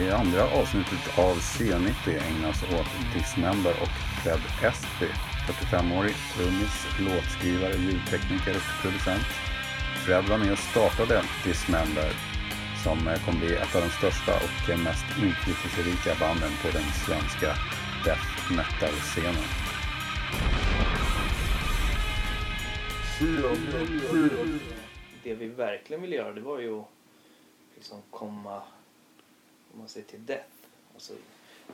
Det andra avsnittet av C90 ägnas åt Dismember och Fred Espy. 45-årig trummis, låtskrivare, ljudtekniker och producent. Fred var med och startade Dismember som eh, kom bli ett av de största och mest inflytelserika banden på den svenska death metal-scenen. Det vi verkligen ville göra det var ju att liksom komma om man säger till death, alltså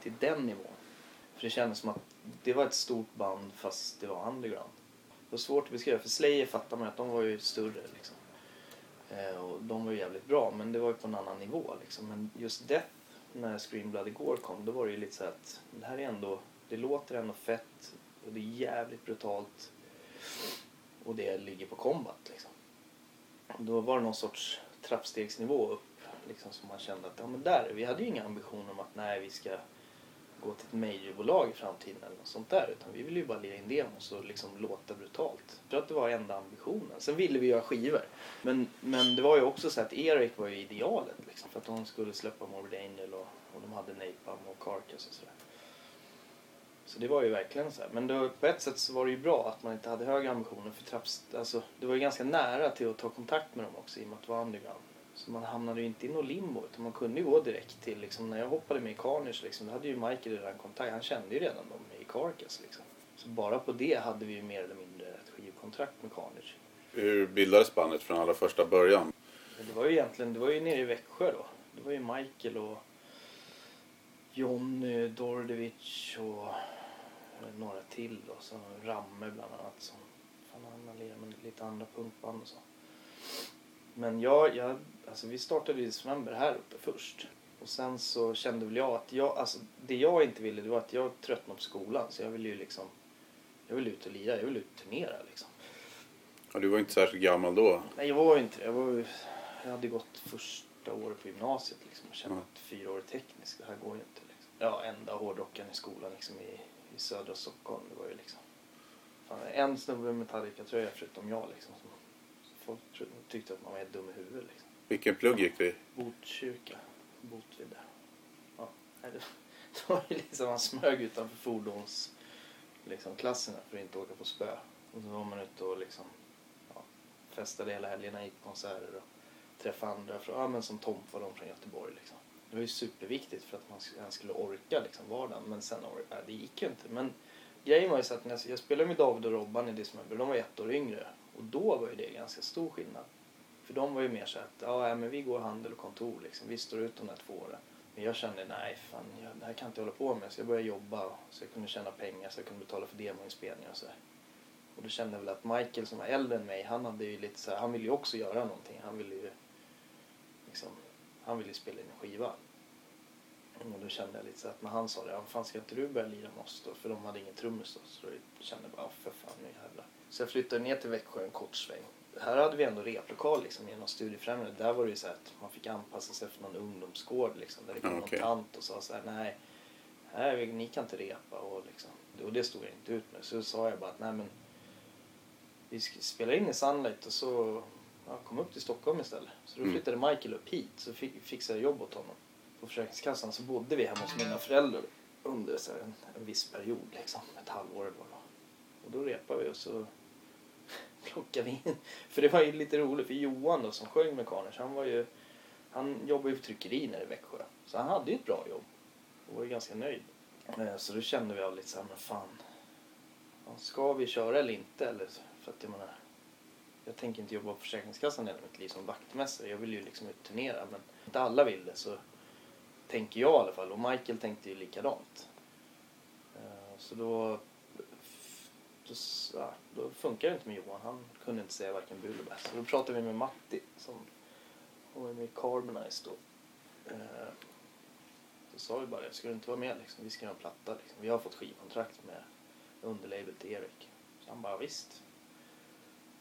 till den nivån. För det kändes som att det var ett stort band fast det var underground. Det var svårt att beskriva för Slayer fattar man att de var ju större liksom. Eh, och de var ju jävligt bra men det var ju på en annan nivå liksom. Men just Death när Scream Bloody Gore kom då var det ju lite så att det här är ändå, det låter ändå fett och det är jävligt brutalt och det ligger på combat liksom. Då var det någon sorts trappstegsnivå upp liksom som man kände att ja men där, vi hade ju inga ambitioner om att nej vi ska gå till ett majorbolag i framtiden eller något sånt där utan vi ville ju bara lira in demos och liksom låta brutalt. Jag tror att det var enda ambitionen. Sen ville vi göra skivor. Men, men det var ju också så att Eric var ju idealet liksom för att de skulle släppa Morbid Angel och, och de hade Napalm och Carcass och sådär. Så det var ju verkligen så här. Men då, på ett sätt så var det ju bra att man inte hade högre ambitioner för trapps, alltså, det var ju ganska nära till att ta kontakt med dem också i och med att det var underground. Så man hamnade ju inte i något limbo utan man kunde ju gå direkt till liksom, när jag hoppade med i Carnage liksom, då hade ju Michael redan kontakt, han kände ju redan dem i Carcass liksom. Så bara på det hade vi ju mer eller mindre ett skivkontrakt med Carnage. Hur bildades bandet från allra första början? Det var ju egentligen, det var ju nere i Växjö då. Det var ju Michael och Jonny Dordevic och några till och så Ramme bland annat som fan han lirar med lite andra punkband och så. Men jag, jag alltså vi startade i Dismember här uppe först. Och sen så kände väl jag att jag, alltså det jag inte ville det var att jag tröttnade på skolan så jag ville ju liksom, jag ville ut och lira, jag ville ut och turnera liksom. Ja, du var inte särskilt gammal då. Nej jag var ju inte det, jag, var, jag hade gått första året på gymnasiet liksom och kände att fyra år teknisk, det här går ju inte liksom. Ja, enda hårdrockaren i skolan liksom i, i södra Stockholm, det var ju liksom. Fan, en snubbe med Metallica-tröja förutom jag liksom. Som, folk tyckte att man var helt dum i huvudet liksom. Vilken plugg gick du i? Botkyrka, Botville. Ja, det, det var ju liksom, man smög utanför fordons liksom, klasserna för att inte åka på spö. Och så var man ute och liksom, ja, festade hela helgerna, gick på konserter och träffade andra, från, ja, men som Tomp var de från Göteborg. Liksom. Det var ju superviktigt för att man skulle orka liksom, vardagen, men sen ja, det gick ju inte. Men grejen var ju så att när jag, jag spelade med David och Robban i Dismember, de var ett år yngre och då var ju det ganska stor skillnad. För de var ju mer så att, ja men vi går handel och kontor liksom. Vi står ut de där två åren. Men jag kände, nej fan, jag, det här kan jag inte hålla på med. Så jag började jobba så jag kunde tjäna pengar så jag kunde betala för demoinspelningar och så. Och då kände jag väl att Michael som var äldre än mig, han hade ju lite så här, han ville ju också göra någonting. Han ville ju liksom, han ville ju spela in en skiva. Och då kände jag lite så att när han sa det, ja fan ska inte du börja lira med oss då? För de hade ingen trummis då. Så då kände jag bara, "Ja, för fan nu jävlar. Så jag flyttade ner till Växjö en kort sväng. Här hade vi ändå replokal liksom genom studiefrämjande. Där var det ju så att man fick anpassa sig efter någon ungdomsgård liksom. Där det kom Ja, någon okej. tant och sa så här, nej, här, ni kan inte repa och liksom. Och det stod jag inte ut med. Så sa jag bara att nej men vi spelar in i Sunlight och så ja, kom upp till Stockholm istället. Så då Mm. flyttade Michael upp hit så fick, fixade jag jobb åt honom. På Försäkringskassan så bodde vi hemma hos mina föräldrar under så en, en viss period, liksom, ett halvår eller vad. Och då repade vi och så plockade vi in. För det var ju lite roligt för Johan då som sjöng med Carnage, han var ju, han jobbade ju på tryckeri nere i Växjö. Så han hade ju ett bra jobb och var ju ganska nöjd. Eh, så då kände vi av lite så här, men fan, ska vi köra eller inte? Eller, för att jag menar, jag tänker inte jobba på Försäkringskassan hela mitt liv som vaktmästare. Jag vill ju liksom ut turnera men inte alla vill det så tänker jag i alla fall och Michael tänkte ju likadant. Eh, så då, då, ja, då funkar det inte med Johan. Han kunde inte säga varken bu eller bä. Så då pratade vi med Matti som var med i Carbonize då. Eh, Så sa vi bara det, ska du inte vara med liksom? Vi ska göra en platta liksom. Vi har fått skivkontrakt med underlabel till Erik. Så han bara visst.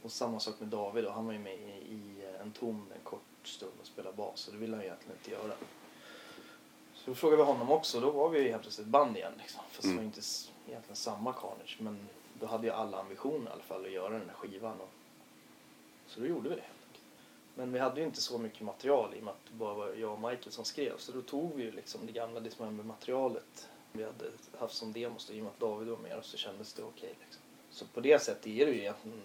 Och samma sak med David då. Han var ju med i, i en ton en kort stund och spelade bas och det ville han egentligen inte göra. Så då frågade vi honom också. Då var vi helt plötsligt ett band igen liksom. Fast det var Mm. inte egentligen samma Carnage. Men då hade ju alla ambitioner i alla fall att göra den här skivan. Och... Så då gjorde vi det. Men vi hade ju inte så mycket material i och med att det bara var jag och Michael som skrev. Så då tog vi ju liksom det gamla Dismember-materialet vi hade haft som demos. I och med att David var med så kändes det okej. liksom. Så på det sättet är det ju egentligen,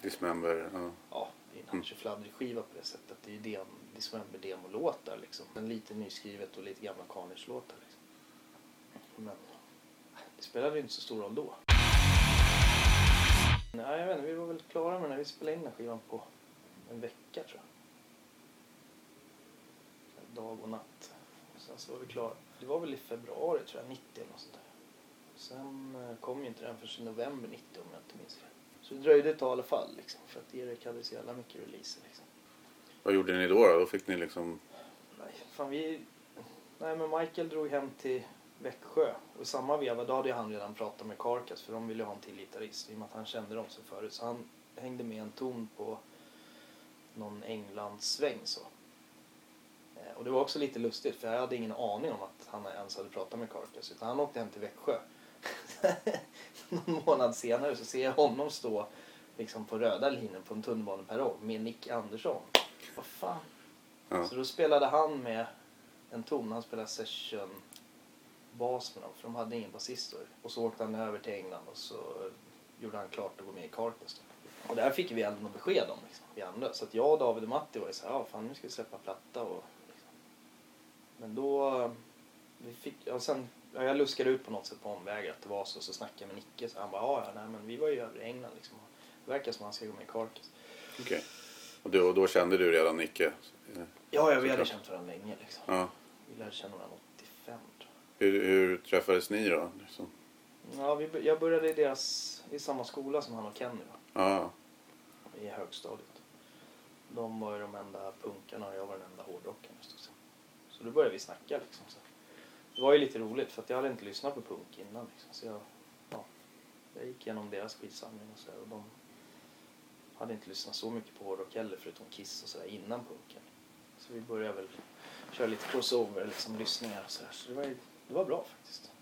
Dismember. Ja. ja, det är en Hanchi skiva på det sättet. Det är ju dem, Dismember-demolåtar liksom. En lite nyskrivet och lite gamla Carnage-låtar liksom. Men det spelade ju inte så stor roll då. När vi spelade in den här skivan på en vecka tror jag. Dag och natt. Och sen så var vi klara. Det var väl i februari tror jag, 90 eller något sånt där. Sen eh, kom ju inte den förrän i november 90 om jag inte minns fel. Så det dröjde ett tag i alla fall liksom. För att Erik hade så jävla mycket releaser liksom. Vad gjorde ni då? Då Då fick ni liksom... Nej, fan vi... Nej men Michael drog hem till Växjö. Och i samma veva då hade han redan pratat med Carcass för de ville ha en till gitarrist. I och med att han kände dem så förut. Så han hängde med en ton på någon Englandssväng så. Eh, Och det var också lite lustigt för jag hade ingen aning om att han ens hade pratat med Carcass. Utan han åkte hem till Växjö. någon månad senare så ser jag honom stå liksom på röda linjen på en tunnelbaneperrong med Nick Andersson. Vad fan. Ja. Så då spelade han med en ton. Han spelade session bas med dem för de hade ingen basist. Och så åkte han över till England och så gjorde han klart att gå med i Carcass. Och där fick vi aldrig något besked om liksom, vi andra. Så att jag och David och Matti var ju så här, ja fan nu ska vi släppa platta och liksom. Men då, vi fick, ja, sen, ja, jag luskade ut på något sätt på omvägar att det var så, så snackade jag med Nicke så han bara, ja ja nej men vi var ju över i England liksom. Det verkar som att han ska gå med i Carcass. Okej. Och då, då kände du redan Nicke? Ja, ja vi hade känt varandra länge liksom. Ja. Vi lärde känna varandra 85 tror Hur, hur träffades ni då? Liksom? Ja, vi, jag började i deras, i samma skola som han och Kenny då. Ja. i högstadiet. De var ju de enda punkarna och jag var den enda hårdrockaren. just. Så då började vi snacka liksom. Så. Det var ju lite roligt för jag hade inte lyssnat på punk innan. Liksom. Så jag, ja, jag gick igenom deras skivsamling och så där, och de hade inte lyssnat så mycket på hårdrock heller förutom Kiss och sådär innan punken. Så vi började väl köra lite crossover, liksom lyssningar och sådär. Så det var, det var bra faktiskt.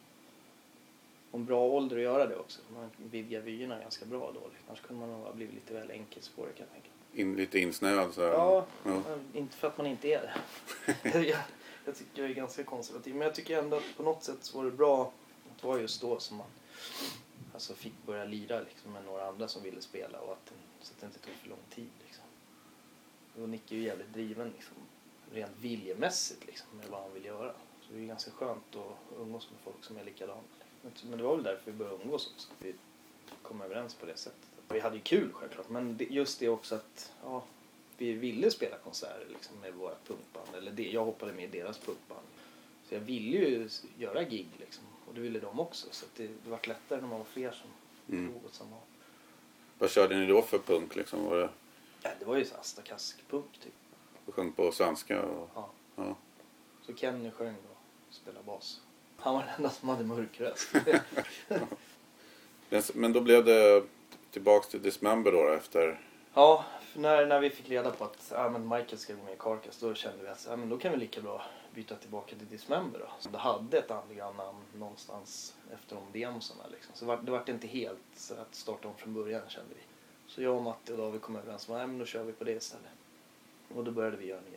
Och en bra ålder att göra det också. Man vidgar vyerna ganska bra då. Annars kunde man nog ha blivit lite väl enkelspårig kan jag tänka. In, lite insnöad så. Ja, ja. inte för att man inte är det. jag, jag tycker jag är ganska konservativ. Men jag tycker ändå att på något sätt så var det bra att det var just då som man alltså, fick börja lira liksom, med några andra som ville spela och att, så att det inte tog för lång tid. Liksom. Och Nicke är ju jävligt driven liksom, rent viljemässigt liksom, med vad han vill göra. Så det är ganska skönt att umgås med folk som är likadana. Men det var väl därför vi började umgås också. Vi kom överens på det sättet. Vi hade ju kul självklart men just det också att ja, vi ville spela konserter liksom, med våra punkband. Eller det, jag hoppade med i deras punkband. Så jag ville ju göra gig liksom. Och det ville de också. Så det, det var lättare när man var fler som Mm. drog åt samma håll. Vad körde ni då för punk? Liksom? Var det, Ja, det var ju så Asta Kask-punk typ. du sjöng på svenska? Och, Ja. ja. Så Kenny sjöng och spelade bas. Han var den enda som hade mörk röst. Men- då blev det tillbaks till Dismember då efter... ja, när, när vi fick reda på att ja, men Michael ska gå med i Carcass då kände vi att ja, men då kan vi lika bra byta tillbaka till Dismember då. Så det hade ett underground-namn någonstans efter de demosarna liksom. Så var, det vart inte helt så att starta om från början kände vi. Så jag och Matti och David kom överens om att men då kör vi på det istället. Och då började vi göra nya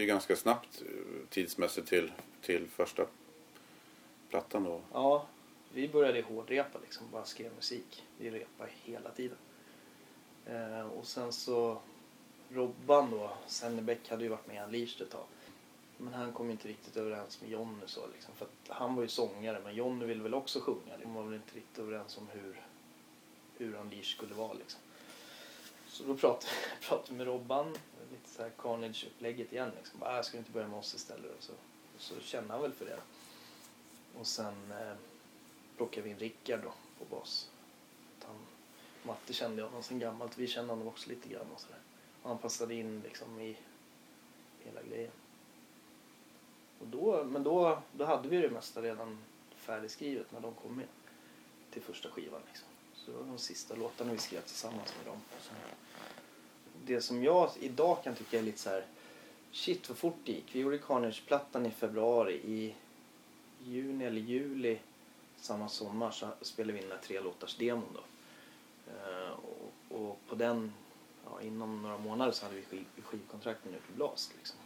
det ju ganska snabbt eh, tidsmässigt till, till första plattan då. Ja, vi började hårdrepa liksom, bara skrev musik. Vi repade hela tiden. Eh, och sen så Robban då, Sennebäck hade ju varit med i Unleashed ett tag. Men han kom inte riktigt överens med Jonny så liksom, för att han var ju sångare men Jonny ville väl också sjunga. De var väl inte riktigt överens om hur, hur Unleashed skulle vara liksom. Så då pratade pratade med Robban, lite så här Carnage-upplägget igen liksom. Bara, "Ah, ska du inte börja med oss istället? Och så, och så kände han väl för det. Och sen eh, plockade vi in Rickard då på bas. Han, Matte kände jag honom sen gammalt. Vi kände honom också lite grann och så där. Och han passade in liksom i hela grejen. Och då, men då, då hade vi det mesta redan färdigskrivet när de kom med till första skivan. Liksom. Så det var de sista låtarna vi skrev tillsammans med dem. Så det som jag idag kan tycka är lite så här shit vad fort det gick. Vi gjorde Carnage-plattan i februari. I juni eller juli samma sommar så spelade vi in den här tre låtars demon då. Uh, och, och på den, ja, inom några månader så hade vi skiv, skivkontrakt med Nuclear Blast liksom.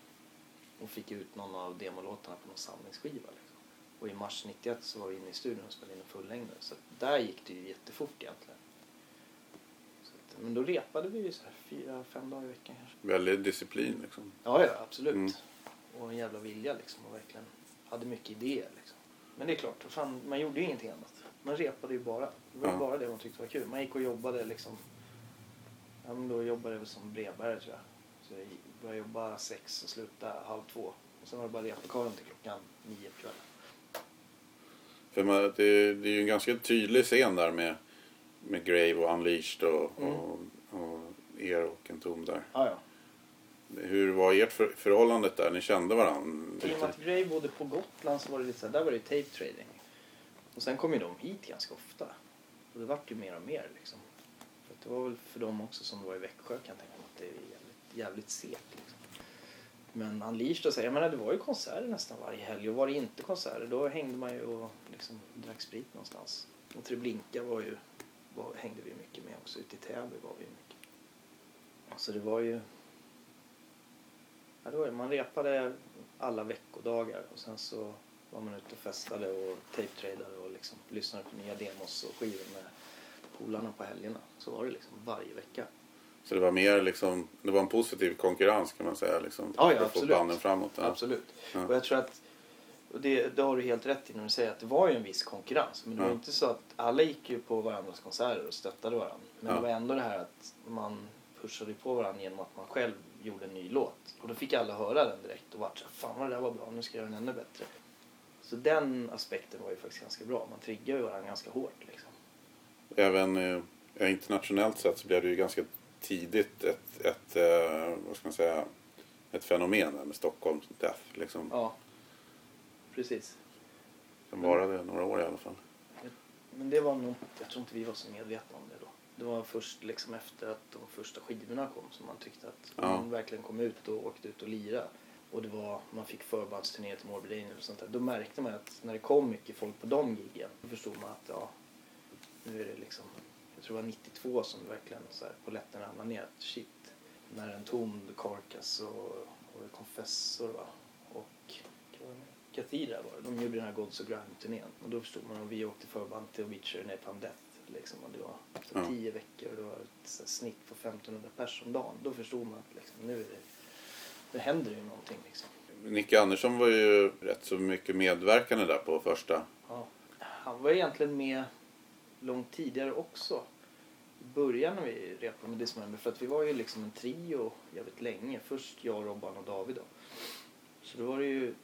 Och fick ut någon av demolåtarna på någon samlingsskiva liksom. Och i mars 91 så var vi inne i studion och spelade in en fullängdare. Så där gick det ju jättefort egentligen. Men då repade vi ju så här fyra, fem dagar i veckan kanske. Väldigt disciplin liksom. Ja, ja absolut. Mm. Och en jävla vilja liksom och verkligen hade mycket idéer liksom. Men det är klart, fan, man gjorde ju ingenting annat. Man repade ju bara. Det var Ja. bara det man tyckte var kul. Man gick och jobbade liksom. Ja, men då jobbade jag som brevbärare tror jag. Så jag började jobba sex och slutade halv två. Och sen var det bara replokalen till klockan nio på kvällen. För man, det, det är ju en ganska tydlig scen där med, med Grave och Unleashed och, Mm. och, och er och en tom där. Ja, ja. Hur var ert för, förhållandet där? Ni kände varandra? I och med att Gray bodde på Gotland så var det lite så här, där var det tape trading. Och sen kom ju de hit ganska ofta. Och det vart ju mer och mer liksom. För det var väl för dem också som var i Växjö kan jag tänka mig att det är jävligt, jävligt segt liksom. Men Unleashed då, så här, jag menar det var ju konserter nästan varje helg och var det inte konserter då hängde man ju och liksom drack sprit någonstans. Och Treblinka var ju, var, hängde vi mycket med också, ute i Täby var vi mycket. Så det var ju Ja, det var, man repade alla veckodagar och sen så var man ute och festade och tape-tradade och liksom lyssnade på nya demos och skivor med polarna på helgerna. Så var det liksom varje vecka. Så det var mer liksom, det var en positiv konkurrens kan man säga liksom. Ja, ja, absolut. banden framåt. Ja. Absolut. Ja. Och jag tror att, och det, det har du helt rätt i när du säger att det var ju en viss konkurrens. Men det var Ja. inte så att alla gick ju på varandras konserter och stöttade varandra. Men Ja. det var ändå det här att man pushade på varandra genom att man själv gjorde en ny låt. Och då fick alla höra den direkt och vart så fan vad det där var bra, nu ska jag göra den ännu bättre. Så den aspekten var ju faktiskt ganska bra. Man triggar ju varandra ganska hårt liksom. Även eh, internationellt sett så blev det ju ganska tidigt ett, ett eh, vad ska man säga, ett fenomen med Stockholm Death. Liksom. Ja, precis. Som varade några år i alla fall. Men det var nog, jag tror inte vi var så medvetna om det då. Det var först liksom efter att de första skivorna kom som man tyckte att Ja. man verkligen kom ut och åkte ut och lira. Och det var, man fick förbandsturné till Morbid och sånt där. Då märkte man att när det kom mycket folk på de giggen, då förstod man att ja, nu är det liksom, jag tror det var 92 som verkligen så här, polletten ramlade ner. Att shit, när en tom Carcass och, och Confessor va? och vad var det. De gjorde den här Gods of Grime-turnén. Och då förstod man att vi åkte förband till Obituary Napalm Death. Liksom. Och det var efter Ja. tio veckor och det var ett snitt på 1500 pers om dagen. Då förstod man att liksom, nu, är det, nu händer det ju någonting. Liksom. Nicke Andersson var ju rätt så mycket medverkande där på första. Ja. Han var egentligen med långt tidigare också. I början när vi repade med Dismember. För att vi var ju liksom en trio jävligt länge. Först jag, Robban och David då. Så då var det ju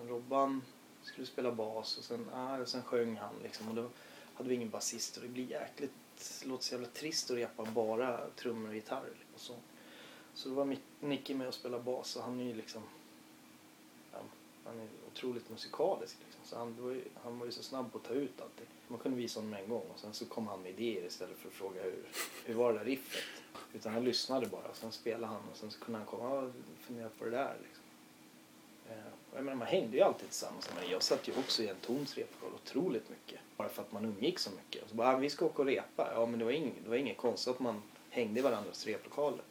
liksom Robban skulle spela bas och sen, ah, och sen sjöng han liksom. Och då hade vi ingen basist och det blir jäkligt, det låter så jävla trist att repa bara trummor och gitarr. Liksom och så. så då var Nicky med och spelade bas och han är ju liksom ja, han är otroligt musikalisk. Liksom. Så han, var ju, han var ju så snabb på att ta ut allting. Man kunde visa honom med en gång och sen så kom han med idéer istället för att fråga hur, hur var det där riffet. Utan han lyssnade bara och sen spelade han och sen så kunde han komma och fundera på det där. Liksom. Jag menar, man hängde ju alltid tillsammans. Menar, jag satt ju också i en tons replokal otroligt mycket. Bara för att man umgick så mycket. Och så bara, ah, vi ska åka och repa. Ja men det var inget, det var inget konstigt att man hängde i varandras replokaler.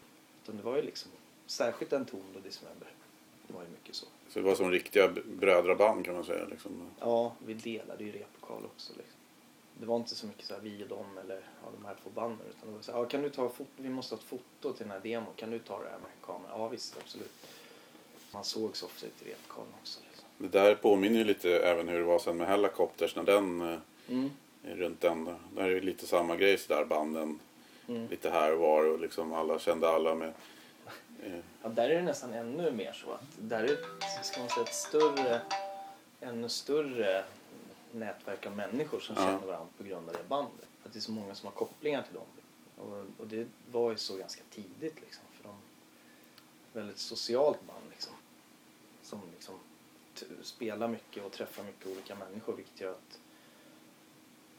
Utan det var ju liksom, särskilt en ton och Dismember. Det var ju mycket så. Så det var som riktiga brödraband kan man säga. Liksom. Ja, vi delade ju replokal också. Liksom. Det var inte så mycket så här vi och dem eller ja, de här två banden. Utan det var så här, ja, kan du ta foto? Vi måste ha ett foto till den här demon. Kan du ta det här med kameran? Ja visst, absolut. Man såg så ofta ut i replokalen också. Liksom. Det där påminner ju lite även hur det var sen med Hellacopters när den eh, Mm. runt den. Där är det lite samma grej sådär banden Mm. lite här och var och liksom alla kände alla med. Eh, Ja, där är det nästan ännu mer så att där är ska man säga, ett större, ännu större nätverk av människor som Ja. känner varandra på grund av det bandet. Att det är så många som har kopplingar till dem. Och, och det var ju så ganska tidigt liksom. För de väldigt socialt band. Som liksom spelar mycket och träffar mycket olika människor vilket gör att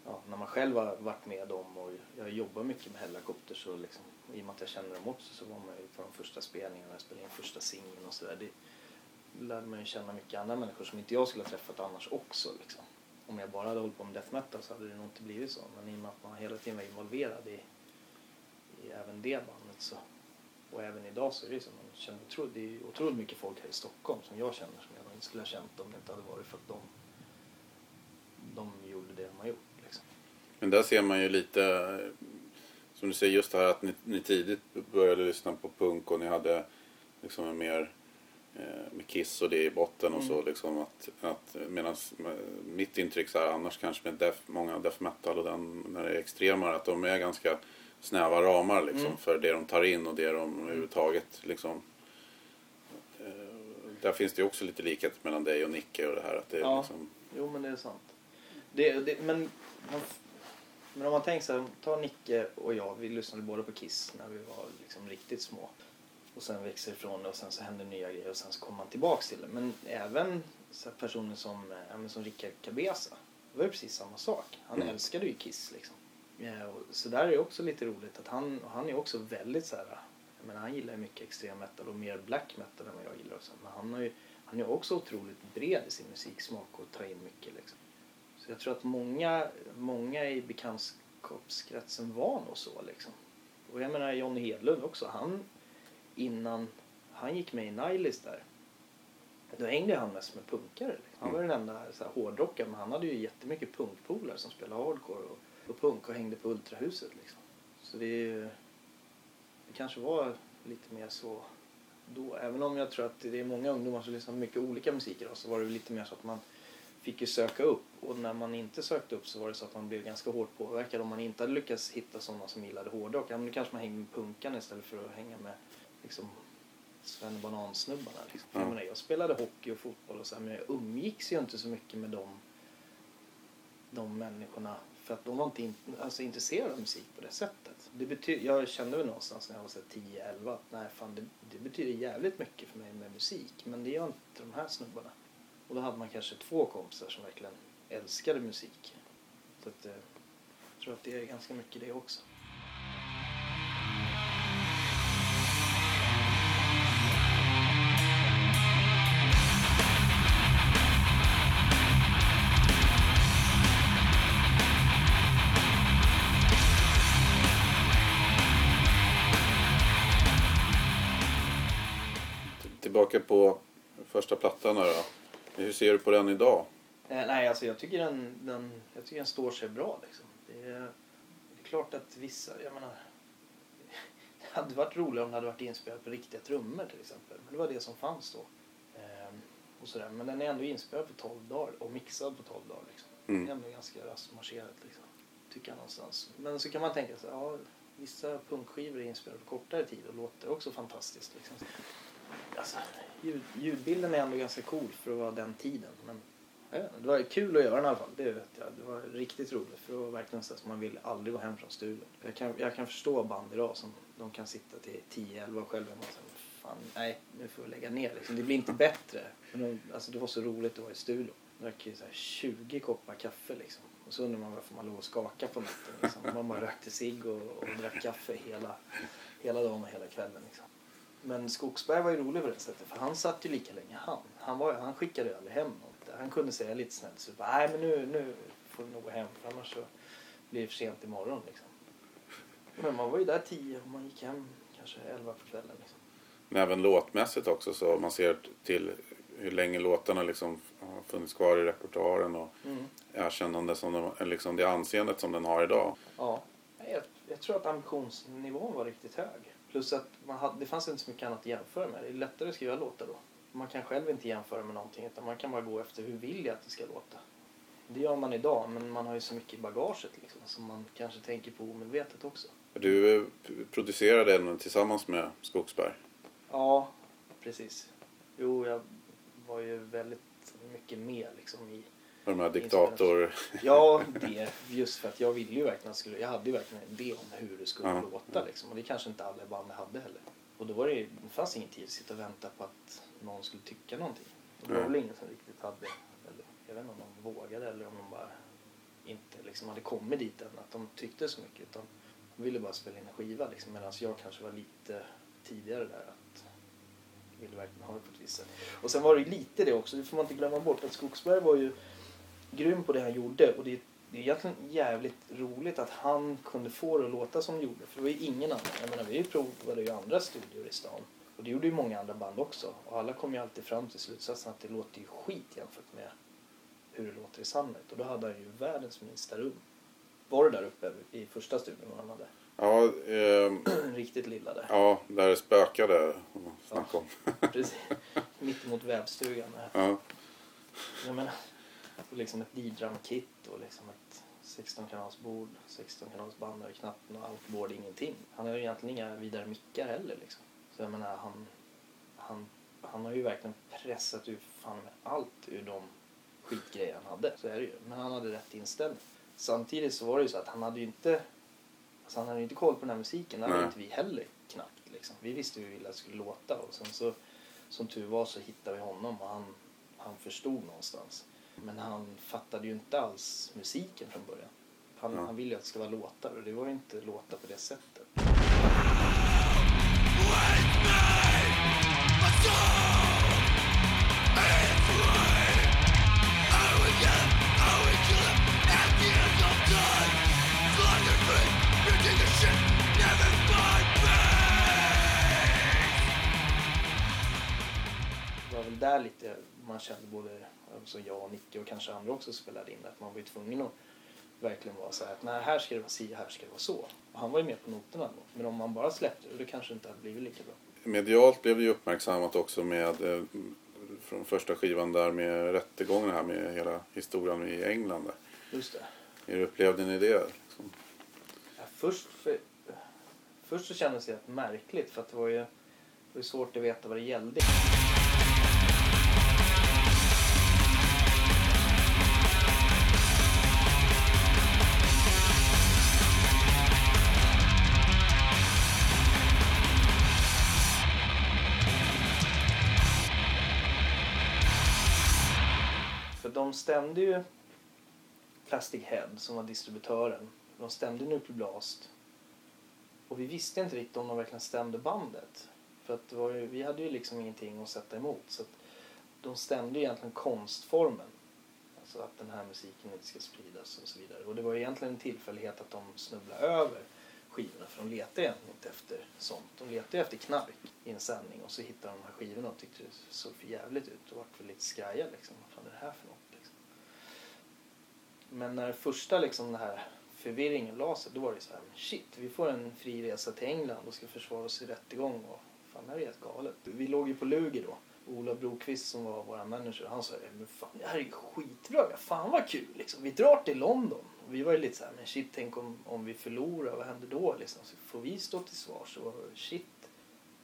ja, när man själv har varit med dem och jag jobbar mycket med Hellacopter så liksom, i och med att jag känner dem också så var man ju på de första spelningarna, jag spelade in första singeln och sådär. Det lärde man ju känna mycket andra människor som inte jag skulle ha träffat annars också liksom. Om jag bara hade hållit på med death metal så hade det nog inte blivit så. Men i och med att man hela tiden var involverad i, i även det bandet så och även idag så är det så man känner det är otroligt mycket folk här i Stockholm som jag känner som jag inte skulle ha känt om det inte hade varit för att de, de gjorde det de har gjort. Liksom. Men där ser man ju lite, som du säger, just det här att ni, ni tidigt började lyssna på punk och ni hade liksom en mer eh, med Kiss och det i botten och så Mm. liksom att, att medan mitt intryck så här, annars kanske med death, många death metal och den när det är extremare att de är ganska snäva ramar liksom Mm. för det de tar in och det de överhuvudtaget liksom eh, där finns det ju också lite likhet mellan dig och Nicke och det här att det Ja. liksom Jo men det är sant. Det, det, men, men om man tänker så här, ta Nicke och jag, vi lyssnade båda på Kiss när vi var liksom riktigt små. Och sen växer ifrån det och sen så händer nya grejer och sen så kommer man tillbaks till det. Men även så personer som, eh, ja, som Rickard Cabeza, det var ju precis samma sak. Han Mm. älskade ju Kiss liksom. Eh, så där är det också lite roligt att han, han är också väldigt så här, men han gillar ju mycket extrem metal och mer black metal än vad jag gillar och så. Men han har ju, han är också otroligt bred i sin musiksmak och tar in mycket liksom. Så jag tror att många, många i bekantskapskretsen var nog så liksom. Och jag menar Johnny Hedlund också, han innan han gick med i Nihilis där då hängde han mest med punkare. Liksom. Han var den enda så här, hårdrockaren men han hade ju jättemycket punkpolare som spelade hardcore och, och punk och hängde på Ultrahuset liksom. Så det, det kanske var lite mer så då. Även om jag tror att det är många ungdomar som lyssnar på mycket olika musik idag så var det lite mer så att man fick ju söka upp och när man inte sökte upp så var det så att man blev ganska hårt påverkad om man inte hade lyckats hitta sådana som gillade hårdrock. Ja, men då kanske man hängde med punkarna istället för att hänga med liksom Sven Banan-snubbarna. Liksom. Ja. Jag, menar, jag spelade hockey och fotboll och så här, men jag umgicks ju inte så mycket med dem, de människorna för att de var inte in, alltså, intresserade av musik på det sättet. Det betyder, jag kände väl någonstans när jag var 10-11 att nej, fan, det, det betyder jävligt mycket för mig med musik men det gör inte de här snubbarna. Och då hade man kanske två kompisar som verkligen älskade musik. Så att, eh, jag tror att det är ganska mycket det också. Tillbaka på första plattan här då. Hur ser du på den idag? Eh, nej, alltså jag tycker den, den, jag tycker den står sig bra. Liksom. Det, är, det är klart att vissa, jag menar, det hade varit roligare om det hade varit inspelat på riktiga trummor till exempel. Men det var det som fanns då. Ehm, och sådär. Men den är ändå inspelad på 12 dagar och mixad på 12 dagar. Liksom. Det är Mm. ändå ganska raskt marscherat liksom. Tycker jag någonstans. Men så kan man tänka sig, ja vissa punkskivor är inspelade på kortare tid och låter också fantastiskt. Liksom. Alltså, ljud, ljudbilden är ändå ganska cool för att vara den tiden. Men jag det var kul att göra den i alla fall. Det vet jag. Det var riktigt roligt. För det var verkligen så att man vill aldrig gå hem från studion. Jag kan, jag kan förstå band idag som de kan sitta till 10-11 själva och säga fan nej nu får vi lägga ner liksom. Det blir inte bättre. Men de, alltså, det var så roligt att vara i studion. Drack ju så här 20 koppar kaffe liksom. Och så undrar man varför man låg och skakade på natten. Liksom. Man bara rökte cigg och, och drack kaffe hela, hela dagen och hela kvällen. Liksom. Men Skogsberg var ju rolig på det sättet för han satt ju lika länge han. Han, var, han skickade aldrig hem något. Han kunde säga lite snällt så bara, nej men nu, nu får vi nog gå hem för annars så blir det för sent imorgon liksom. Men man var ju där tio och man gick hem kanske elva på kvällen liksom. Men även låtmässigt också så man ser till hur länge låtarna liksom har funnits kvar i repertoaren och Mm. erkännande som de, liksom det anseendet som den har idag. Ja, jag, jag tror att ambitionsnivån var riktigt hög. Plus att man hade, det fanns inte så mycket annat att jämföra med. Det är lättare att skriva låtar då. Man kan själv inte jämföra med någonting utan man kan bara gå efter hur vill jag att det ska låta. Det gör man idag men man har ju så mycket i bagaget liksom, som man kanske tänker på omedvetet också. Du eh, producerade den tillsammans med Skogsberg. Ja, precis. Jo, jag var ju väldigt mycket med liksom i De här diktator... Ja, det. Just för att jag ville ju verkligen, skulle, jag hade ju verkligen en idé om hur det skulle Ja. låta liksom. Och det kanske inte alla band hade heller. Och då var det, det fanns ingen tid att sitta och vänta på att någon skulle tycka någonting. Det var väl ingen som riktigt hade, eller jag vet inte om de vågade eller om de bara inte liksom hade kommit dit än att de tyckte så mycket utan de ville bara spela in en skiva liksom medan jag kanske var lite tidigare där att jag ville verkligen ha det på ett visst sätt. Och sen var det lite det också, det får man inte glömma bort att Skogsberg var ju grym på det han gjorde och det, det är egentligen jävligt roligt att han kunde få det att låta som det gjorde för det var ju ingen annan. Jag menar vi provade ju andra studior i stan och det gjorde ju många andra band också och alla kom ju alltid fram till slutsatsen att det låter ju skit jämfört med hur det låter i Sunlight och då hade han ju världens minsta rum. Var det där uppe i första studion han hade? Ja, ehm, Riktigt lilla där. ja, där det spökade. Snacka om. Precis. Mitt emot vävstugan. Där. Ja, Jag menar, liksom ett D-drum-kit och liksom ett 16 kanals bord, 16 kanals bandare, knappen och outboard, ingenting. Han har ju egentligen inga vidare mickar heller liksom. Så jag menar, han, han, han har ju verkligen pressat ut fan med allt ur de skitgrejer han hade. Så är det ju. Men han hade rätt inställning. Samtidigt så var det ju så att han hade ju inte Alltså han hade ju inte koll på den här musiken, det hade Nej. inte vi heller knappt. Liksom. Vi visste hur vi ville att det skulle låta och sen så som tur var så hittade vi honom och han, han förstod någonstans. Men han fattade ju inte alls musiken från början. Han, Ja. han ville ju att det ska vara låtar och det var ju inte låtar på det sättet. Det var väl där lite man kände både alltså jag och Nicke och kanske andra också spelade in att man var ju tvungen att verkligen vara så här att nej, här ska det vara si, här ska det vara så. Och han var ju med på noterna då. Men om man bara släppte det, då kanske det inte hade blivit lika bra. medialt blev det ju uppmärksammat också med eh, från första skivan där med rättegången här med hela historien i England. Där. Just det. Hur upplevde ni det? Liksom? Ja, först, för, först så kändes det märkligt för att det var ju, det var svårt att veta vad det gällde. De stämde ju Plastic Head som var distributören. De stämde Nuclear Blast. Och vi visste inte riktigt om de verkligen stämde bandet. För att det var ju, vi hade ju liksom ingenting att sätta emot. Så att de stämde ju egentligen konstformen. Alltså att den här musiken inte ska spridas och så vidare. Och det var egentligen en tillfällighet att de snubblade över skivorna. För de letade egentligen inte efter sånt. De letade ju efter knark i en sändning. Och så hittade de de här skivorna och tyckte det såg för jävligt ut. Och vart väl lite skraja liksom. Vad fan är det här för något? Men när första liksom den här förvirringen la sig, då var det så här, shit, vi får en fri resa till England och ska försvara oss i rättegång och fan, det här är helt galet. Vi låg ju på Lugi då. Ola Brokvist som var vår manager, han sa men fan det här är ju skitbra, fan vad kul liksom. Vi drar till London. Och vi var ju lite så här, men shit, tänk om, om vi förlorar, vad händer då liksom? Så får vi stå till svars och shit.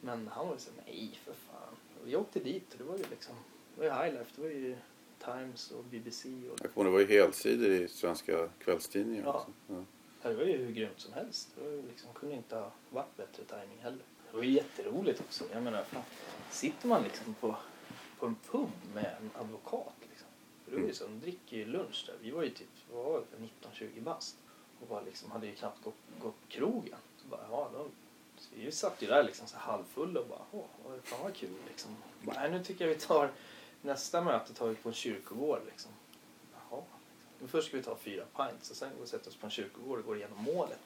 Men han var ju så här, nej för fan. Och vi åkte dit och det var ju liksom, det var ju highlife, det var ju Times och BBC och Jag kommer det var ju helsidor i svenska kvällstidningar. Ja. också. Ja. Det var ju hur grymt som helst. Det var liksom, kunde inte ha varit bättre timing heller. Det var ju jätteroligt också. Jag menar, fan, sitter man liksom på, på en pub med en advokat liksom. Det var ju så, de dricker ju lunch där. Vi var ju typ, vad var det, 19-20 bast. Och bara liksom, hade ju knappt gått, gått på krogen. Så bara, ja, de, så vi satt ju där liksom så halvfulla och bara, åh, fan vad kul liksom. Bara, nej, nu tycker jag vi tar, nästa möte tar vi på en kyrkogård liksom. Jaha. Men först ska vi ta fyra pints och sen går vi och sätter oss på en kyrkogård och går igenom målet.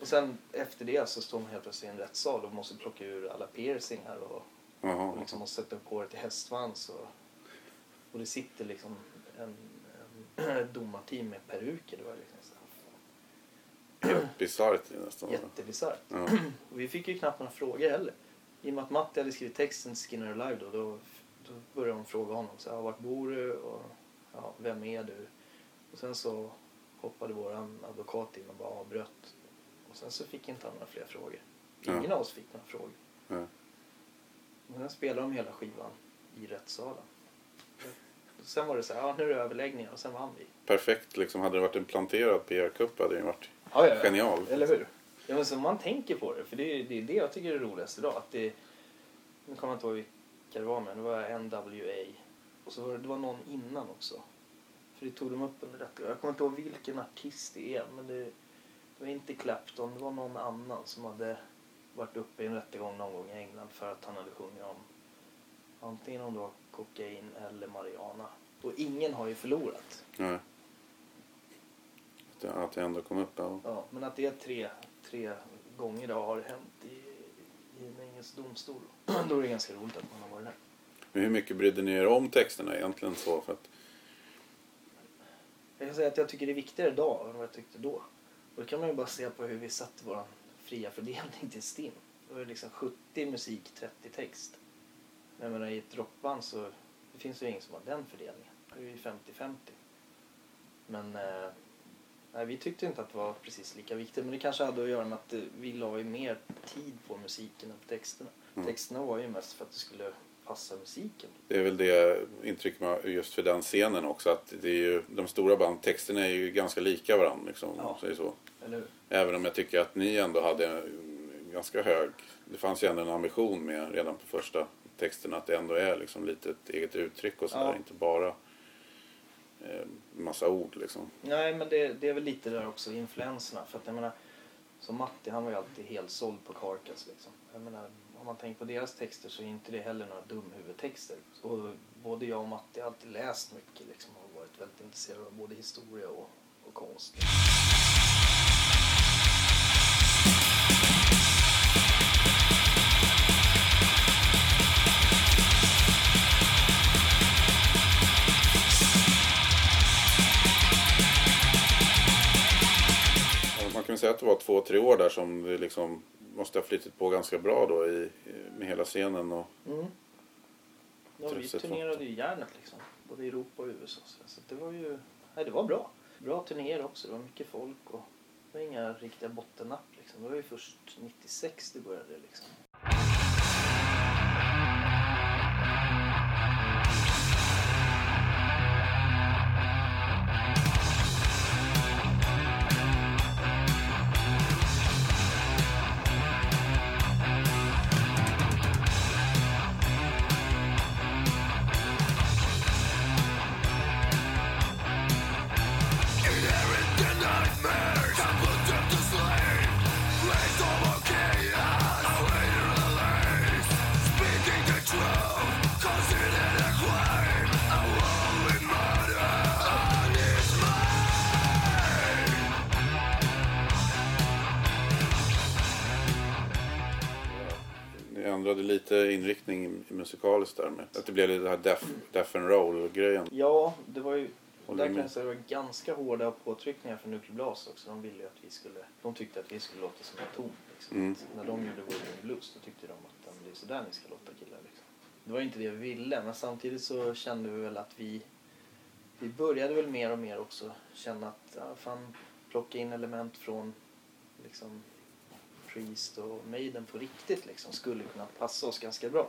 Och sen efter det så står man helt plötsligt i en rättssal och måste plocka ur alla piercingar och, och liksom måste sätta upp håret i hästsvans. Och, och det sitter liksom en, en domarteam med peruker. Det var liksom så här, Bisarrt nästan. jättebisarrt. Ja. Och vi fick ju knappt några frågor heller. I och med att Matti hade skrivit texten till Skinner Alive då, då, då började de fråga honom. Så här, vart bor du? Och, ja, vem är du? Och sen så hoppade våran advokat in och bara avbröt. Och sen så fick inte han några fler frågor. Ingen Ja. av oss fick några frågor. Ja. Och sen spelade de hela skivan i rättssalen. Och sen var det så här, ja nu är det överläggningar och sen vann vi. Perfekt liksom. Hade det varit en planterad PR-kupp hade det varit Ja, ja, ja. genial. Eller hur? Ja, men så man tänker på det, för det är det, är det jag tycker är roligast idag. Att det, nu kommer jag inte ihåg vilka det var med. Det var NWA. Och så var det, det var någon innan också. För det tog de upp under rättegången. Jag kommer inte ihåg vilken artist det är. Men det, det var inte Clapton. Det var någon annan som hade varit uppe i en rättegång någon gång i England för att han hade sjungit om antingen om det var kokain eller marijuana. Och ingen har ju förlorat. Nej. Att det ändå kom upp. Ja. Ja, men att det är tre, tre gånger det har hänt i, i en engelsk domstol. Då är det ganska roligt att man har varit där. Men hur mycket brydde ni er om texterna egentligen? så? För att, Jag kan säga att jag tycker det är viktigare idag än vad jag tyckte då. Och det kan man ju bara se på hur vi satte vår fria fördelning till STIM. Då är det liksom 70 musik, 30 text. Men jag menar, i ett rockband så det finns ju ingen som har den fördelningen. Det är ju 50-50. Men eh, nej, vi tyckte inte att det var precis lika viktigt. Men det kanske hade att göra med att eh, vi la ju mer tid på musiken än på texterna. Mm. Texterna var ju mest för att det skulle passa musiken. det är väl det intryck man just för den scenen också. Att det är ju, de stora bandtexterna är ju ganska lika varandra. Liksom, om Ja. säger så. Även om jag tycker att ni ändå hade ganska hög... Det fanns ju ändå en ambition med redan på första texten att det ändå är liksom lite ett eget uttryck och sådär. Ja. Inte bara massa ord liksom. Nej, men det, det är väl lite där också, influenserna. För att jag menar, så Matti, han var ju alltid helt såld på Carcass liksom. Jag menar, om man tänker på deras texter så är inte det heller några dumhuvudtexter. Så både jag och Matti har alltid läst mycket liksom och varit väldigt intresserade av både historia och, och konst. Säga att det var två, tre år där som det liksom måste ha flyttat på ganska bra då i, med hela scenen. Och, Mm. Ja, vi turnerade ju järnet liksom. Både i Europa och USA. Så, så det var ju, nej det var bra. Bra turnéer också. Det var mycket folk och det var inga riktiga bottennapp liksom. Det var ju först 96 det började liksom. Inriktning musikaliskt där med att det blev lite det här deaf, deaf and roll-grejen. Ja, det var ju Håller där kan jag säga det var ganska hårda påtryckningar från Nuclear också. De ville att vi skulle, de tyckte att vi skulle låta som en ton. Liksom. Mm. När de gjorde William Blues då tyckte de att "Ja, men det är sådär ni ska låta killar. Liksom. Det var inte det vi ville men samtidigt så kände vi väl att vi vi började väl mer och mer också känna att ja, fan, plocka in element från liksom Priest och Maiden på riktigt liksom, skulle kunna passa oss ganska bra.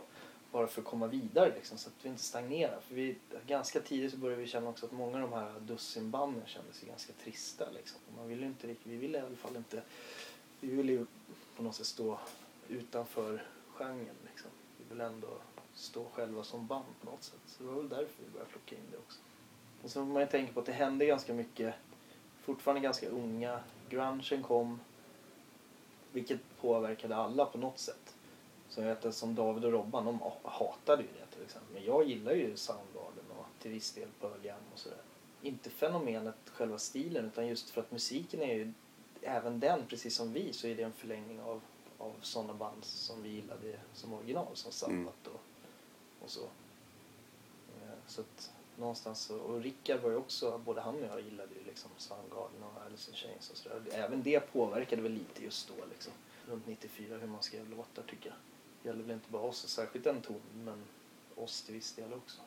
Bara för att komma vidare liksom, så att vi inte stagnerar. För vi, ganska tidigt så började vi känna också att många av de här dussinbanden kändes ganska trista. Liksom. Man ville inte riktigt, vi ville i alla fall inte, vi ville ju på något sätt stå utanför genren. Liksom. Vi ville ändå stå själva som band på något sätt. Så det var väl därför vi började plocka in det också. Och så får man ju tänka på att det hände ganska mycket, fortfarande ganska unga. Grungen kom, vilket påverkade alla på något sätt. Så jag vet som David och Robban, de hatade ju det till exempel. Men jag gillar ju Soundgarden och till viss del Pearl Jam och sådär. Inte fenomenet, själva stilen, utan just för att musiken är ju, även den, precis som vi, så är det en förlängning av, av sådana band som vi gillade som original, som Sabbath och, och så. Eh, Så att någonstans och Rickard var ju också, både han och jag gillade ju liksom Soundgarden och Alice in Chains och sådär. Även det påverkade väl lite just då liksom. Runt 94 hur man skrev låtar tycker jag. Det gäller väl inte bara oss, särskilt den tonen, men oss till viss del också.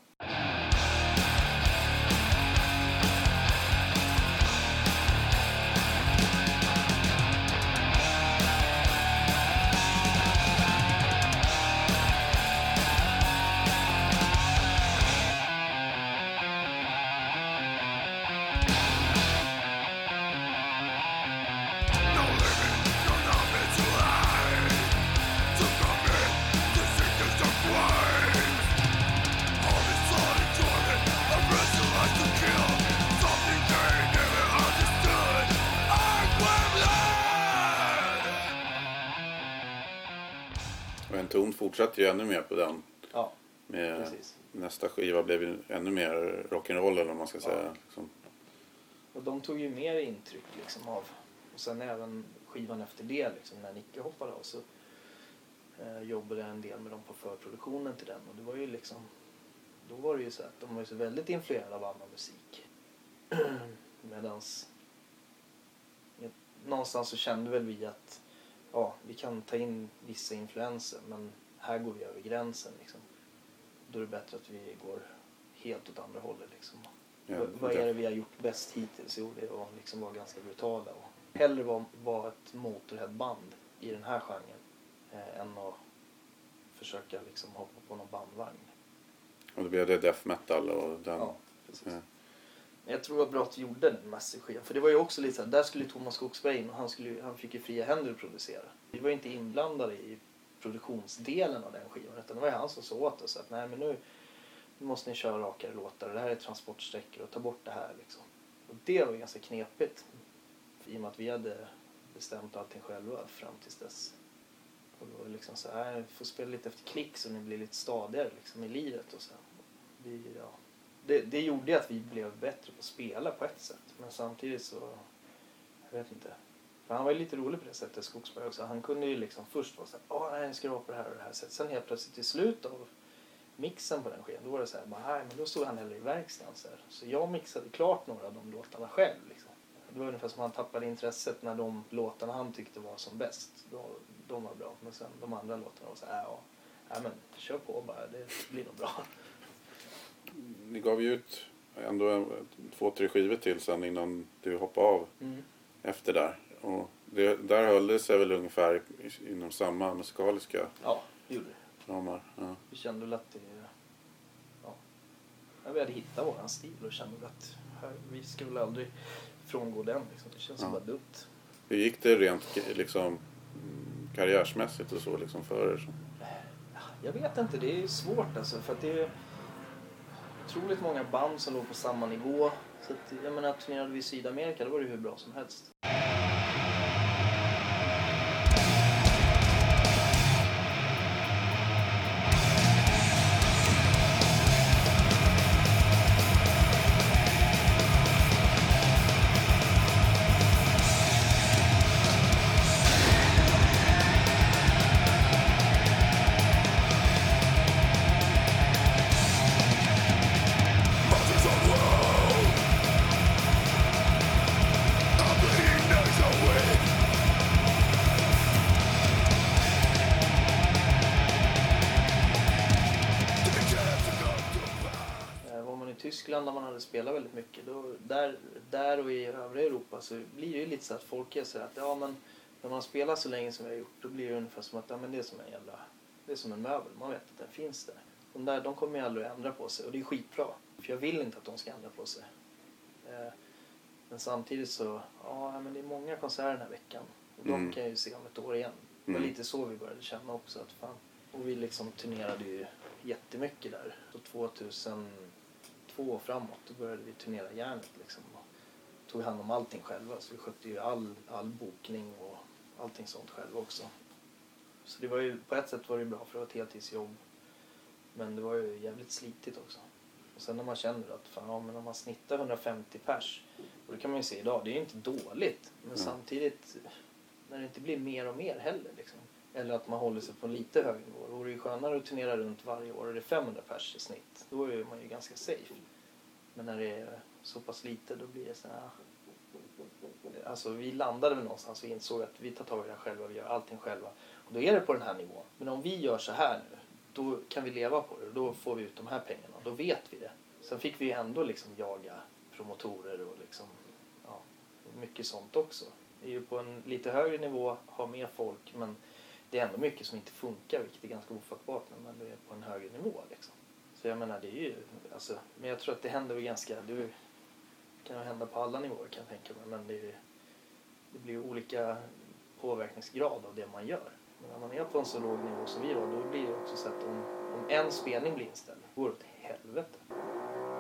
Fortsatte ju ännu mer på den. Ja, Med precis. nästa skiva blev ju ännu mer rock'n'roll eller vad man ska Ja. säga. Liksom. Och de tog ju mer intryck liksom av, och sen även skivan efter det liksom, när Nicke hoppade av så eh, jobbade jag en del med dem på förproduktionen till den och det var ju liksom, då var det ju så att de var ju så väldigt influerade av annan musik. Medans någonstans så kände väl vi att ja, vi kan ta in vissa influenser men här går vi över gränsen liksom. Då är det bättre att vi går helt åt andra hållet liksom. Ja, Vad- är det vi har gjort bäst hittills? Jo, det är att liksom vara ganska brutala och hellre vara, vara ett Motorhead-band i den här genren eh, än att försöka liksom hoppa på någon bandvagn. Och då blev det death metal och den. Ja, precis. Ja. Jag tror det var bra att vi gjorde den Massive skivan. För det var ju också lite så här, där skulle Thomas Skogsberg in och han, skulle, han fick ju fria händer att producera. Vi var ju inte inblandade i produktionsdelen av den skivan utan det var ju han som sa åt oss att nej men nu, måste ni köra rakare låtar och det här är transportsträckor och ta bort det här liksom. Och det var ganska knepigt. I och med att vi hade bestämt allting själva fram tills dess. Och då var liksom så här, får spela lite efter klick så ni blir lite stadigare liksom i livet. och så. Vi, ja, det, det gjorde ju att vi blev bättre på att spela på ett sätt. Men samtidigt så, jag vet inte. För han var ju lite rolig på det sättet, Skogsberg också. Han kunde ju liksom först vara såhär, åh nej, jag ska vara på det här och det här sättet. Sen helt plötsligt i slutet av mixen på den skivan, då var det såhär, nej men då stod han hellre i verkstaden så, så jag mixade klart några av de låtarna själv liksom. Det var ungefär som han tappade intresset när de låtarna han tyckte var som bäst, de, de var bra. Men sen de andra låtarna var såhär, ja, ja men kör på bara, det blir nog bra. Ni gav ju ut ändå två, tre skivor till sen innan du hoppade av Mm. efter där. Och det, där höll det sig väl ungefär inom samma musikaliska Ja, det gjorde det. ramar. Ja. Vi kände väl att det... Ja, ja, vi hade hittat våran stil och kände väl att här, vi ska väl aldrig frångå den. Liksom. Det känns Ja. bara dumt. Hur gick det rent liksom, karriärsmässigt och så liksom för er? Jag vet inte, det är svårt alltså. För att det är otroligt många band som låg på samma nivå. Så att, jag menar, turnerade vi i Sydamerika då var det hur bra som helst. Tyskland där man hade spelat väldigt mycket, då, där, där och i övriga Europa så blir det ju lite så att folk är så att ja men när man spelar så länge som vi har gjort då blir det ungefär som att ja, men det är som en jävla, det är som en möbel, man vet att den finns där. De där de kommer ju aldrig att ändra på sig och det är skitbra. För jag vill inte att de ska ändra på sig. Eh, Men samtidigt så, ja men det är många konserter den här veckan. Och de Mm. kan jag ju se om ett år igen. Det var Mm. lite så vi började känna också att fan. Och vi liksom turnerade ju jättemycket där. Så 2002 och framåt då började vi turnera järnet liksom. Och tog hand om allting själva. Så vi skötte ju all, all bokning och allting sånt själva också. Så det var ju, på ett sätt var det bra för det var ett heltidsjobb. Men det var ju jävligt slitigt också. Och sen när man känner att fan, ja, men om man snittar 150 pers. Och det kan man ju se idag, det är ju inte dåligt. Men Mm. samtidigt när det inte blir mer och mer heller. Liksom. Eller att man håller sig på en lite högre nivå. Då vore det ju skönare att turnera runt varje år och det är 500 pers i snitt. Då är man ju ganska safe. Men när det är så pass lite då blir det så här... Alltså vi landade väl någonstans och insåg att vi tar tag i det här själva, vi gör allting själva. Och då är det på den här nivån. Men om vi gör så här nu, då kan vi leva på det och då får vi ut de här pengarna. Då vet vi det. Sen fick vi ju ändå liksom jaga promotorer och liksom, ja, mycket sånt också. Det är ju på en lite högre nivå, har mer folk, men det är ändå mycket som inte funkar, vilket är ganska ofattbart när man är på en högre nivå. Liksom. Så jag menar, det är ju, alltså, men jag tror att det händer väl ganska, det kan ju hända på alla nivåer kan jag tänka mig, men det, är, det blir ju olika påverkningsgrad av det man gör. Men när man är på en så låg nivå som vi var, då blir det också så att om, om en spelning blir inställd, då går det åt helvete.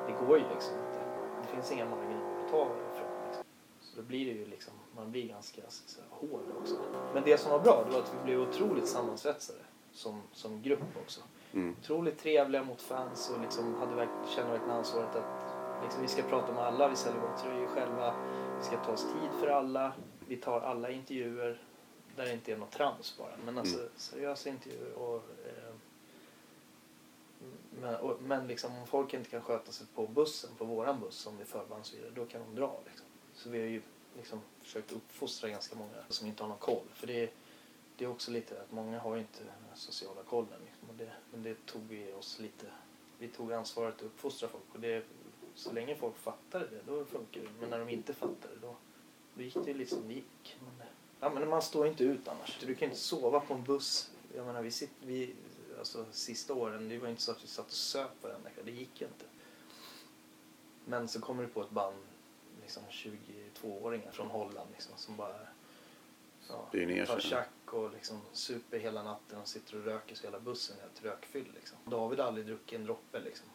Det går ju liksom inte. Det finns inga marginaler att ta ifrån. Liksom. Så då blir det ju liksom, man blir ganska så, så här, hård också. Men det som var bra, det var att vi blev otroligt sammansvetsade. som, som grupp också. Mm. Otroligt trevliga mot fans och liksom hade verk, kände verkligen ansvaret att liksom, vi ska prata med alla, vi säljer våra tröjor själva, vi ska ta oss tid för alla, vi tar alla intervjuer där det inte är något trams bara. Men alltså Mm. seriösa intervjuer och eh, men, och, men liksom om folk inte kan sköta sig på bussen, på våran buss som är förband och så vidare, då kan de dra. Liksom. Så vi har ju liksom försökt uppfostra ganska många som inte har någon koll. För det, är- det är också lite att många har ju inte den sociala kollen. Det, men det tog vi oss lite, vi tog ansvaret att uppfostra folk. Och det, så länge folk fattade det, då funkar det. Men när de inte fattade, då, då gick det lite som det gick. Men, ja, men man står inte ut annars. Du kan inte sova på en buss. Jag menar, vi sitter, vi, alltså, sista åren, det var inte så att vi satt och söp varandra. Det gick ju inte. Men så kommer du på ett band, liksom 22-åringar från Holland liksom, som bara ja, Spyr ner tar sig. tjack och liksom super hela natten och sitter och röker så hela bussen är helt rökfylld. Liksom. David har aldrig druckit en droppe. Liksom.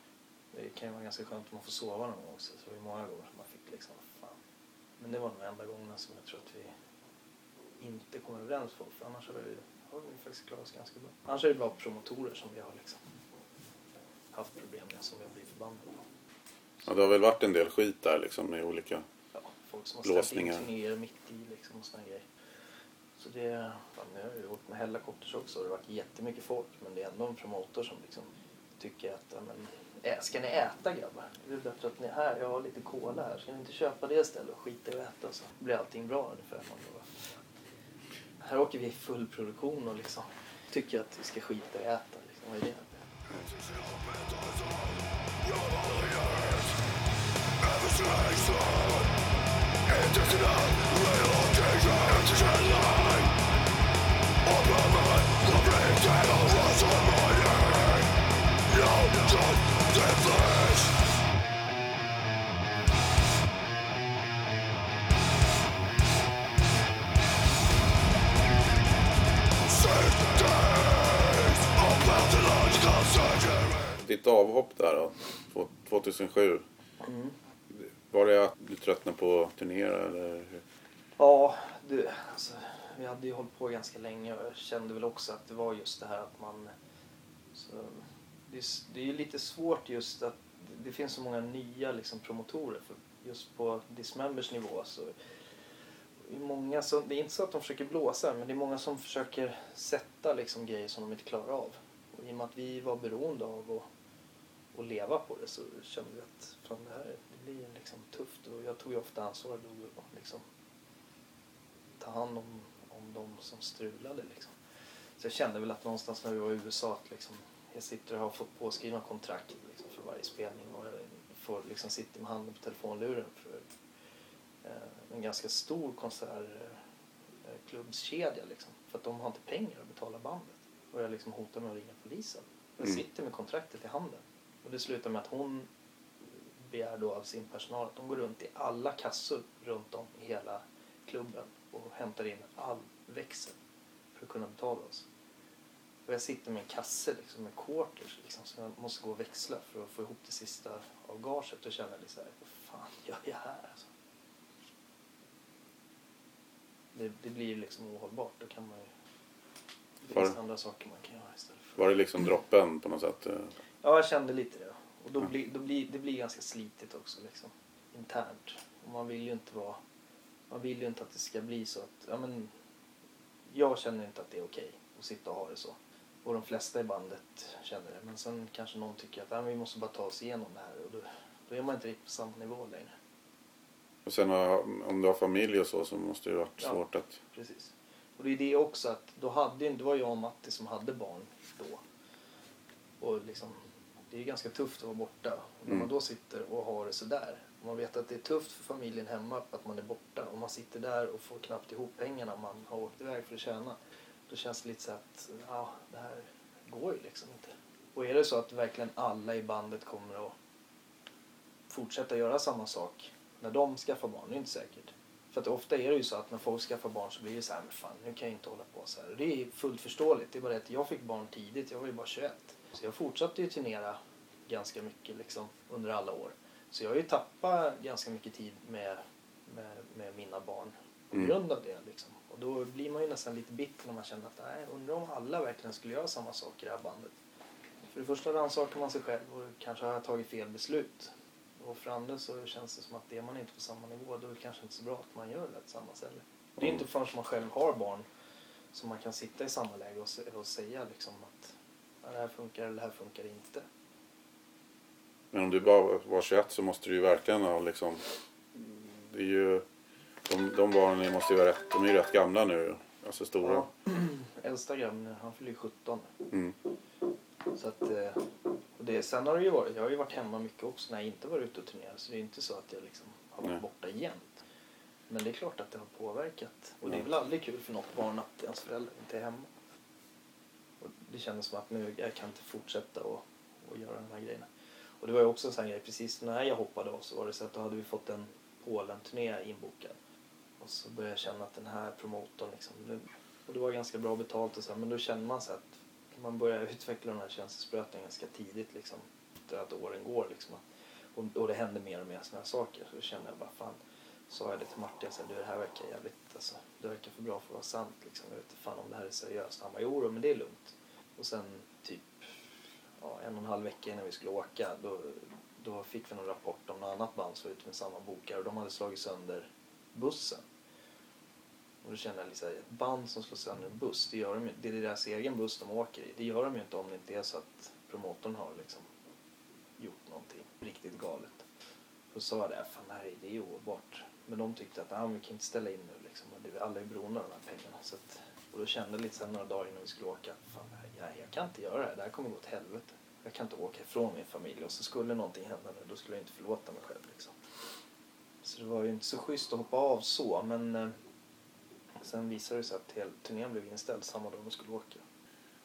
Det kan ju vara ganska skönt om man får sova någon gång också. Så det var ju många gånger som man fick liksom, fan. Men det var nog enda gångerna som jag tror att vi inte kom överens folk. För annars har vi, har vi faktiskt klarat oss ganska bra. Annars är det bara promotorer som vi har liksom haft problem med som vi har blivit förbannade på. Ja, det har väl varit en del skit där liksom med olika... ja, folk som har ställt in turnéer mitt i liksom och såna grejer. Så det, fan, nu har jag ju åkt med helikopters också och det har varit jättemycket folk men det är ändå en promotor som liksom tycker att ja, men, ä, ska ni äta grabbar? Det är bättre att ni är här, jag har lite cola här, ska ni inte köpa det istället och skita i att äta så blir allting bra ungefär. Man bara, Här åker vi i full produktion och liksom tycker att vi ska skita i att äta. Liksom. Vad är det? Ditt avhopp där då, 2007. Mm. Var det att du tröttnade på att turnera eller? Ja, det, alltså, vi hade ju hållit på ganska länge och jag kände väl också att det var just det här att man... Så, det, är, det är ju lite svårt just att det finns så många nya liksom, promotorer. För just på Dismembers nivå så det är många som, det är inte så att de försöker blåsa men det är många som försöker sätta liksom, grejer som de inte klarar av. Och I och med att vi var beroende av att, att leva på det så kände vi att fan, det här det blir liksom tufft och jag tog ju ofta ansvar då liksom ta hand om, om de som strulade liksom. Så jag kände väl att någonstans när vi var i USA att liksom, jag sitter och har fått påskrivna kontrakt liksom, för varje spelning och får liksom sitta med handen på telefonluren för eh, en ganska stor konsertklubbskedja liksom. För att de har inte pengar att betala bandet. Och jag liksom hotar med att ringa polisen. Jag Mm. sitter med kontraktet i handen. Och det slutar med att hon begär då av sin personal att de går runt i alla kassor runt om i hela klubben och hämtar in all växel för att kunna betala oss. Och jag sitter med en kasse liksom, med quarters liksom, som jag måste gå och växla för att få ihop det sista av gaget och känner lite så här, vad fan gör jag här alltså? Det, det blir liksom ohållbart. Då kan man ju... Det finns andra saker man kan göra istället för Var det liksom droppen på något sätt? eh? Ja, jag kände lite det. Och då blir, då blir, det blir ganska slitigt också liksom. Internt. Och man vill ju inte vara... Man vill ju inte att det ska bli så att... Ja, men, jag känner inte att det är okej att sitta och ha det så. Och de flesta i bandet känner det. Men sen kanske någon tycker att vi måste bara ta oss igenom det här. Och då, då är man inte riktigt på samma nivå längre. Och sen om du har familj och så så måste det ju varit Ja. svårt att... Precis. Och det är det också att då hade, det var jag och Matti som hade barn då. Och liksom, det är ganska tufft att vara borta. Och när Mm. man då sitter och har det sådär. Man vet att det är tufft för familjen hemma att man är borta. Och man sitter där och får knappt ihop pengarna man har åkt iväg för att tjäna. Då känns det lite så att ja, det här går ju liksom inte. Och är det så att verkligen alla i bandet kommer att fortsätta göra samma sak när de skaffar barn, det är inte säkert. För att ofta är det ju så att när folk skaffar barn så blir det så här, men fan nu kan jag inte hålla på så här. Och det är fullt förståeligt. Det är bara det att jag fick barn tidigt, jag var ju bara 21. Så jag fortsatte ju turnera ganska mycket liksom under alla år. Så jag har ju tappat ganska mycket tid med, med, med mina barn på Mm. grund av det liksom. Och då blir man ju nästan lite bitter när man känner att nej, undrar om alla verkligen skulle göra samma sak i det här bandet. För det första rannsakar man sig själv och kanske har tagit fel beslut. Och för andra så känns det som att är man inte på samma nivå då är det kanske inte så bra att man gör det tillsammans heller. Det är inte förrän man själv har barn som man kan sitta i samma läge och, och säga liksom att det här funkar eller det här funkar inte. Men om du bara var 21 så måste du ju verkligen ha liksom... Det är ju... De, de barnen måste ju vara rätt... De är ju rätt gamla nu. Alltså stora. Ja. Äldsta grabben, han fyller ju 17. Mm. Så att, eh, och det, sen har det ju varit, jag har ju varit hemma mycket också när jag inte varit ute och turnerat. Så det är inte så att jag liksom har varit Nej. borta jämt. Men det är klart att det har påverkat. Och det är Ja. väl aldrig kul för något barn att ens föräldrar inte är hemma. Och det kändes som att nu, jag kan inte fortsätta och, och göra de här grejerna. Och det var ju också en sån grej, precis när jag hoppade av så var det så att då hade vi fått en Polen-turné inbokad. Och så började jag känna att den här promotorn liksom, och det var ganska bra betalt och så här, men då känner man så att man börjar utveckla den här känselspröten ganska tidigt liksom. Efter att åren går liksom. Och, och det händer mer och mer sådana här saker. Så då kände jag bara fan, sa jag det till Martin, så sa, du det här verkar jävligt, alltså, det verkar för bra för att vara sant liksom. Jag vet inte fan om det här är seriöst. Han bara, jo men det är lugnt. Och sen ja, en och en halv vecka innan vi skulle åka då, då fick vi någon rapport om något annat band som var ute med samma bokare och de hade slagit sönder bussen. Och då kände jag liksom, ett band som slår sönder en buss, det, gör de, ju- det är deras egen buss de åker i. Det gör de ju inte om det inte är så att promotorn har liksom gjort någonting riktigt galet. Då sa jag det, fan det här är, det är ohållbart. Men de tyckte att ah, vi kan inte ställa in nu liksom. Och Alla är beroende av de här pengarna. Så att, och då kände jag lite sen några dagar innan vi skulle åka, fan det jag, kan inte göra det här, det här kommer gå åt helvete. Jag kan inte åka ifrån min familj och så skulle någonting hända nu, då skulle jag inte förlåta mig själv liksom. Så det var ju inte så schysst att hoppa av så, men eh, sen visade det sig att hela turnén blev inställd samma dag de skulle åka.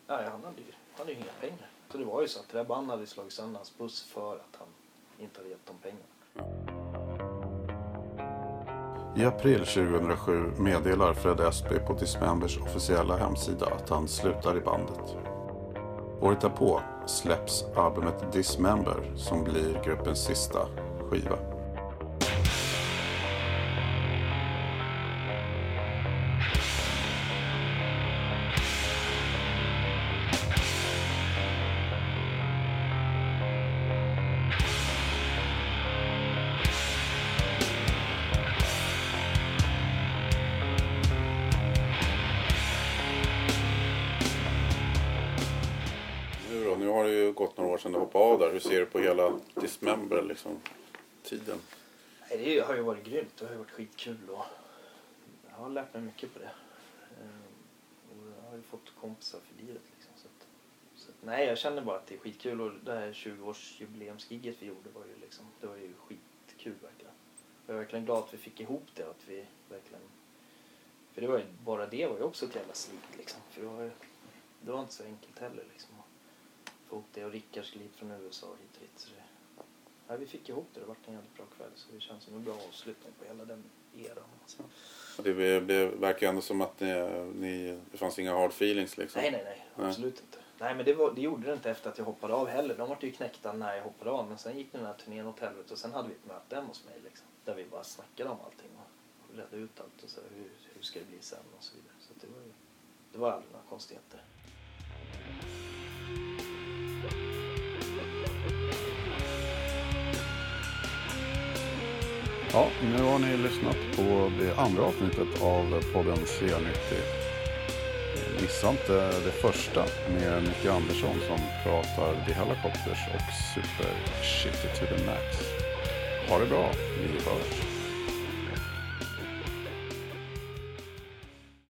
Nej, han hade ju, han hade ju inga pengar. Så det var ju så att det där bandet hade slagit sönder hans buss för att han inte hade gett dem pengarna. I april 2007 meddelar Fred Espy på Dismembers officiella hemsida att han slutar i bandet. Året därpå släpps albumet Dismember som blir gruppens sista skiva. Ha där. Hur ser du på hela Dismember liksom? Tiden? Nej, det har ju varit grymt. Det har ju varit skitkul och jag har lärt mig mycket på det. Eh, och jag har ju fått kompisar för livet liksom. Så att, så att, nej, jag känner bara att det är skitkul och det här 20-årsjubileumsgiget vi gjorde var ju liksom, det var ju skitkul verkligen. Jag är verkligen glad att vi fick ihop det att vi verkligen för det var ju, bara det var ju också ett jävla slit liksom. För det var ju, det var inte så enkelt heller liksom. Ihop det och Rickards glid från USA hit och dit. Så det, Ja, vi fick ihop det. Det vart en jävligt bra kväll. Så det känns som en bra avslutning på hela den eran. Alltså. Det, det, verkar ju ändå som att ni, ni, det fanns inga hard feelings liksom. Nej, nej, nej. Nej. Absolut inte. Nej, men det, var, det gjorde det inte efter att jag hoppade av heller. De vart ju knäckta när jag hoppade av. Men sen gick den här turnén åt helvete och sen hade vi ett möte hemma hos mig. Liksom, där vi bara snackade om allting och redde ut allt. Och så, hur, hur ska det bli sen och så vidare. Så det, var ju, det var aldrig några konstigheter. Ja, nu har ni lyssnat på det andra avsnittet av podden C90. Missa inte det första med Micke Andersson som pratar The Helicopters och Super Shitty to the Max. Ha det bra, vi hörs.